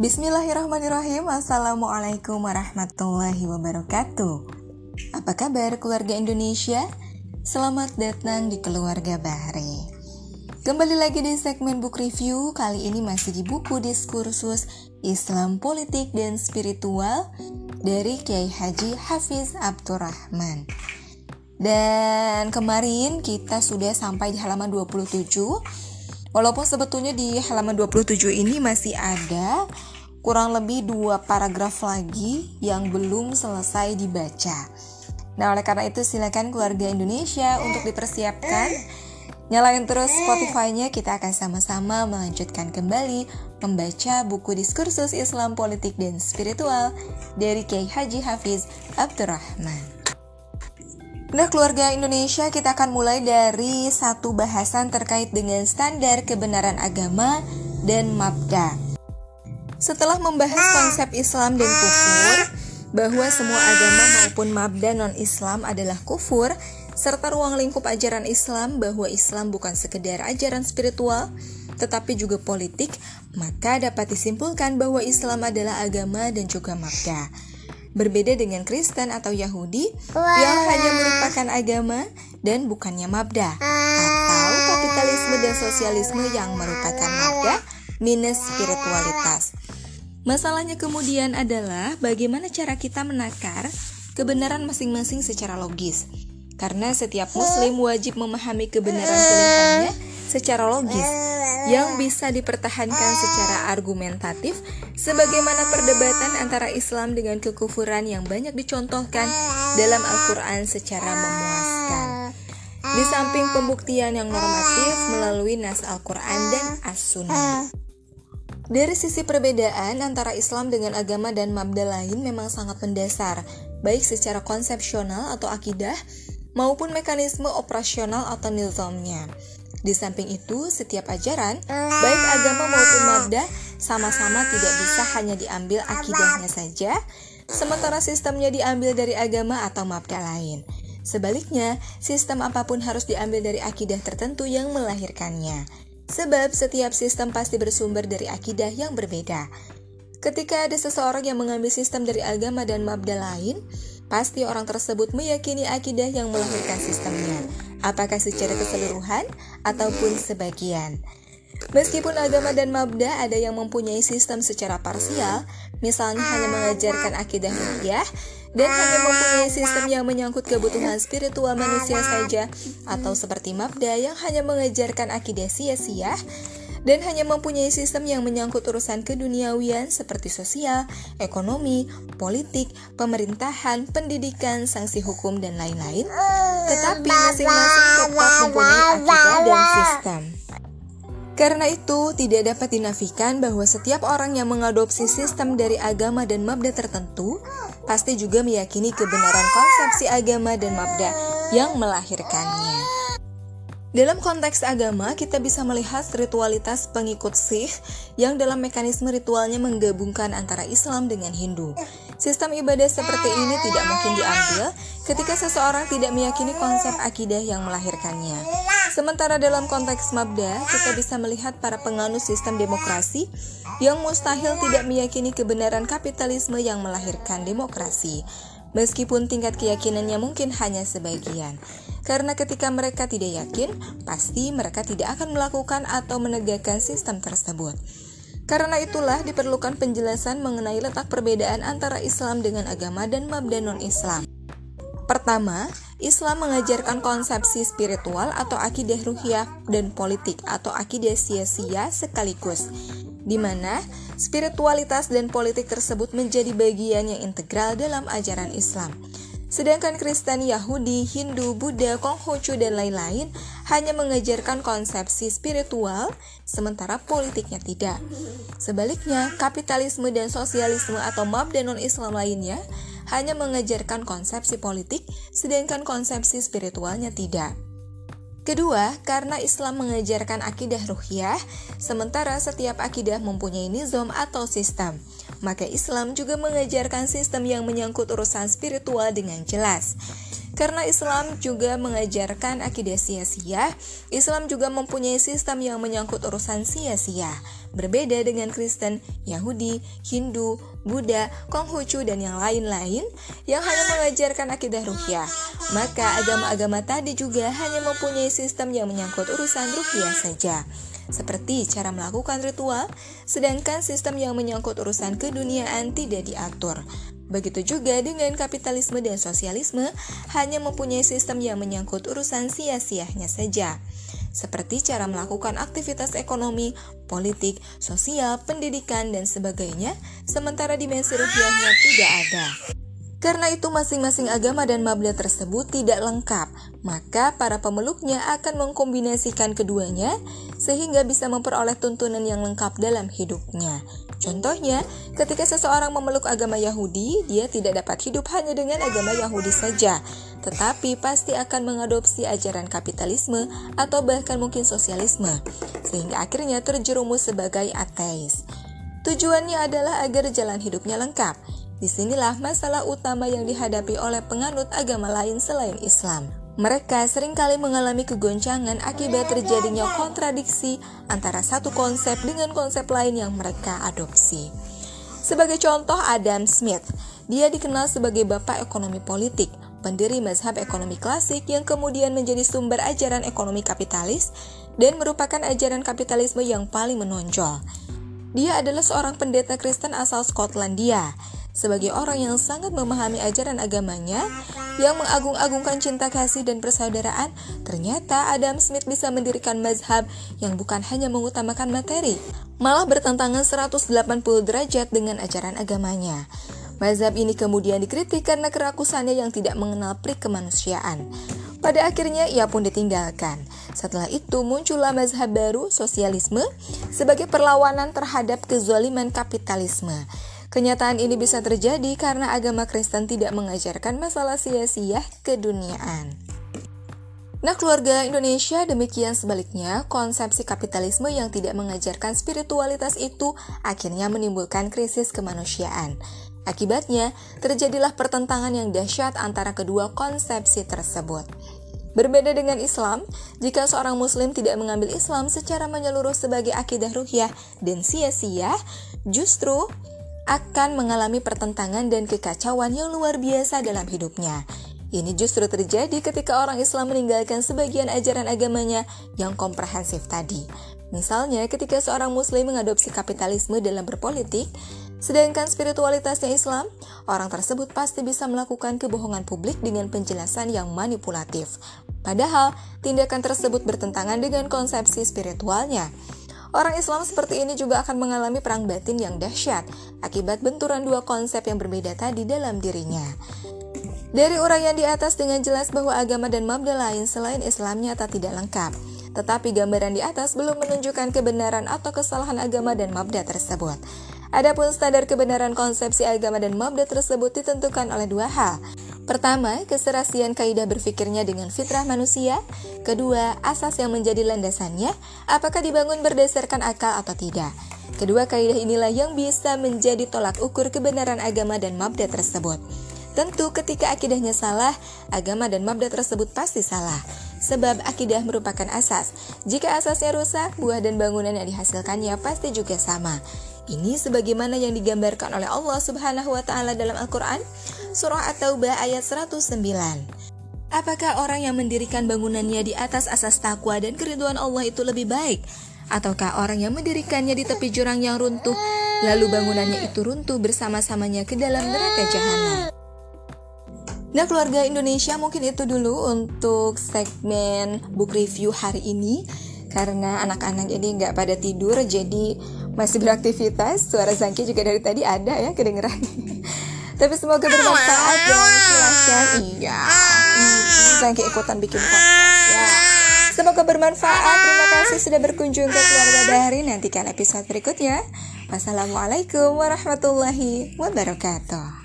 Bismillahirrahmanirrahim. Assalamualaikum warahmatullahi wabarakatuh. Apa kabar keluarga Indonesia? Selamat datang di Keluarga Bahri Kembali lagi di segmen book review. Kali ini masih di buku diskursus Islam Politik dan Spiritual Dari Kiai Haji Hafiz Abdurrahman. Dan kemarin kita sudah sampai di halaman 27 Walaupun sebetulnya di halaman 27 ini masih ada kurang lebih dua paragraf lagi yang belum selesai dibaca. Nah, oleh karena itu silakan keluarga Indonesia untuk dipersiapkan. Nyalain terus Spotify-nya, kita akan sama-sama melanjutkan kembali membaca buku diskursus Islam politik dan spiritual dari Kiai Haji Hafiz Abdurrahman. Nah, keluarga Indonesia, kita akan mulai dari satu bahasan terkait dengan standar kebenaran agama dan mabda. Setelah membahas konsep Islam dan kufur, bahwa semua agama maupun mabda non-Islam adalah kufur, serta ruang lingkup ajaran Islam bahwa Islam bukan sekedar ajaran spiritual, tetapi juga politik, maka dapat disimpulkan bahwa Islam adalah agama dan juga mabda. Berbeda dengan Kristen atau Yahudi yang hanya merupakan agama dan bukannya mabda atau kapitalisme dan sosialisme yang merupakan mabda minus spiritualitas. Masalahnya kemudian adalah bagaimana cara kita menakar kebenaran masing-masing secara logis. Karena setiap muslim wajib memahami kebenaran pilihannya secara logis yang bisa dipertahankan secara argumentatif sebagaimana perdebatan antara Islam dengan kekufuran yang banyak dicontohkan dalam Al-Quran secara memuaskan. Di samping pembuktian yang normatif melalui nas Al-Quran dan As-Sunnah. Dari sisi perbedaan antara Islam dengan agama dan mabda lain memang sangat mendasar, baik secara konsepsional atau akidah maupun mekanisme operasional atau nizamnya. Di samping itu, setiap ajaran, baik agama maupun mabda, sama-sama tidak bisa hanya diambil akidahnya saja, sementara sistemnya diambil dari agama atau mabda lain. Sebaliknya, sistem apa pun harus diambil dari akidah tertentu yang melahirkannya. Sebab setiap sistem pasti bersumber dari akidah yang berbeda. Ketika ada seseorang yang mengambil sistem dari agama dan mabda lain, pasti orang tersebut meyakini akidah yang melahirkan sistemnya apakah secara keseluruhan ataupun sebagian. Meskipun agama dan mabda ada yang mempunyai sistem secara parsial, misalnya hanya mengajarkan akidah rupiah, dan hanya mempunyai sistem yang menyangkut kebutuhan spiritual manusia saja, atau seperti mabda yang hanya mengajarkan akidah sia-sia, dan hanya mempunyai sistem yang menyangkut urusan keduniawian seperti sosial, ekonomi, politik, pemerintahan, pendidikan, sanksi hukum, dan lain-lain, tetapi masing-masing tetap mempunyai akidah dan sistem. Karena itu, tidak dapat dinafikan bahwa setiap orang yang mengadopsi sistem dari agama dan mabda tertentu pasti juga meyakini kebenaran konsepsi agama dan mabda yang melahirkannya. Dalam konteks agama, kita bisa melihat ritualitas pengikut Sikh yang dalam mekanisme ritualnya menggabungkan antara Islam dengan Hindu. Sistem ibadah seperti ini tidak mungkin diambil ketika seseorang tidak meyakini konsep akidah yang melahirkannya. Sementara dalam konteks mabda, kita bisa melihat para penganut sistem demokrasi yang mustahil tidak meyakini kebenaran kapitalisme yang melahirkan demokrasi meskipun tingkat keyakinannya mungkin hanya sebagian. Karena ketika mereka tidak yakin, pasti mereka tidak akan melakukan atau menegakkan sistem tersebut. Karena itulah diperlukan penjelasan mengenai letak perbedaan antara Islam dengan agama dan mabda non-Islam. Pertama, Islam mengajarkan konsepsi spiritual atau akidah ruhiah dan politik atau akidah sia-sia sekaligus di mana spiritualitas dan politik tersebut menjadi bagian yang integral dalam ajaran Islam. Sedangkan Kristen, Yahudi, Hindu, Buddha, Konghucu, dan lain-lain hanya mengajarkan konsepsi spiritual, sementara politiknya tidak. Sebaliknya, kapitalisme dan sosialisme atau mabda non-Islam lainnya hanya mengajarkan konsepsi politik, sedangkan konsepsi spiritualnya tidak. Kedua, karena Islam mengajarkan akidah ruhiyah, sementara setiap akidah mempunyai nizam atau sistem, maka Islam juga mengajarkan sistem yang menyangkut urusan spiritual dengan jelas. Karena Islam juga mengajarkan akidah sia-sia, Islam juga mempunyai sistem yang menyangkut urusan sia-sia. Berbeda dengan Kristen, Yahudi, Hindu, Buddha, Konghucu, dan yang lain-lain yang hanya mengajarkan akidah ruhyah. Maka agama-agama tadi juga hanya mempunyai sistem yang menyangkut urusan ruhyah saja seperti cara melakukan ritual, sedangkan sistem yang menyangkut urusan keduniaan tidak diatur. Begitu juga dengan kapitalisme dan sosialisme hanya mempunyai sistem yang menyangkut urusan sia-sianya saja, seperti cara melakukan aktivitas ekonomi, politik, sosial, pendidikan, dan sebagainya, sementara dimensi rupiahnya tidak ada. Karena itu masing-masing agama dan mabda tersebut tidak lengkap, maka para pemeluknya akan mengkombinasikan keduanya sehingga bisa memperoleh tuntunan yang lengkap dalam hidupnya. Contohnya, ketika seseorang memeluk agama Yahudi, dia tidak dapat hidup hanya dengan agama Yahudi saja, tetapi pasti akan mengadopsi ajaran kapitalisme atau bahkan mungkin sosialisme, sehingga akhirnya terjerumus sebagai ateis. Tujuannya adalah agar jalan hidupnya lengkap, Di sinilah masalah utama yang dihadapi oleh penganut agama lain selain Islam. Mereka sering kali mengalami kegoncangan akibat terjadinya kontradiksi antara satu konsep dengan konsep lain yang mereka adopsi. Sebagai contoh Adam Smith, dia dikenal sebagai bapak ekonomi politik, pendiri mazhab ekonomi klasik yang kemudian menjadi sumber ajaran ekonomi kapitalis dan merupakan ajaran kapitalisme yang paling menonjol. Dia adalah seorang pendeta Kristen asal Skotlandia sebagai orang yang sangat memahami ajaran agamanya, yang mengagung-agungkan cinta kasih dan persaudaraan, ternyata Adam Smith bisa mendirikan mazhab yang bukan hanya mengutamakan materi, malah bertentangan 180 derajat dengan ajaran agamanya. Mazhab ini kemudian dikritik karena kerakusannya yang tidak mengenal prik kemanusiaan. Pada akhirnya ia pun ditinggalkan. Setelah itu muncullah mazhab baru, sosialisme, sebagai perlawanan terhadap kezaliman kapitalisme. Kenyataan ini bisa terjadi karena agama Kristen tidak mengajarkan masalah sia-sia keduniaan. Nah, keluarga Indonesia demikian sebaliknya, konsepsi kapitalisme yang tidak mengajarkan spiritualitas itu akhirnya menimbulkan krisis kemanusiaan. Akibatnya, terjadilah pertentangan yang dahsyat antara kedua konsepsi tersebut. Berbeda dengan Islam, jika seorang muslim tidak mengambil Islam secara menyeluruh sebagai akidah ruhyah dan sia-sia, justru akan mengalami pertentangan dan kekacauan yang luar biasa dalam hidupnya. Ini justru terjadi ketika orang Islam meninggalkan sebagian ajaran agamanya yang komprehensif tadi. Misalnya, ketika seorang Muslim mengadopsi kapitalisme dalam berpolitik, sedangkan spiritualitasnya Islam, orang tersebut pasti bisa melakukan kebohongan publik dengan penjelasan yang manipulatif. Padahal, tindakan tersebut bertentangan dengan konsepsi spiritualnya. Orang Islam seperti ini juga akan mengalami perang batin yang dahsyat akibat benturan dua konsep yang berbeda tadi dalam dirinya. Dari uraian di atas dengan jelas bahwa agama dan mabda lain selain Islam nyata tidak lengkap. Tetapi gambaran di atas belum menunjukkan kebenaran atau kesalahan agama dan mabda tersebut. Adapun standar kebenaran konsepsi agama dan mabda tersebut ditentukan oleh dua hal. Pertama, keserasian kaidah berfikirnya dengan fitrah manusia. Kedua, asas yang menjadi landasannya, apakah dibangun berdasarkan akal atau tidak. Kedua kaidah inilah yang bisa menjadi tolak ukur kebenaran agama dan mabda tersebut. Tentu ketika akidahnya salah, agama dan mabda tersebut pasti salah. Sebab akidah merupakan asas. Jika asasnya rusak, buah dan bangunan yang dihasilkannya pasti juga sama. Ini sebagaimana yang digambarkan oleh Allah Subhanahu wa taala dalam Al-Qur'an surah At-Taubah ayat 109. Apakah orang yang mendirikan bangunannya di atas asas takwa dan keriduan Allah itu lebih baik ataukah orang yang mendirikannya di tepi jurang yang runtuh lalu bangunannya itu runtuh bersama-samanya ke dalam neraka jahanam? Nah keluarga Indonesia mungkin itu dulu untuk segmen book review hari ini Karena anak-anak ini nggak pada tidur jadi masih beraktivitas. Suara Zangki juga dari tadi ada ya kedengeran. Tapi semoga bermanfaat dan silahkan iya. Zangki ikutan bikin podcast ya. Semoga bermanfaat. Terima kasih sudah berkunjung ke keluarga Bahari. Nantikan episode berikutnya. Wassalamualaikum warahmatullahi wabarakatuh.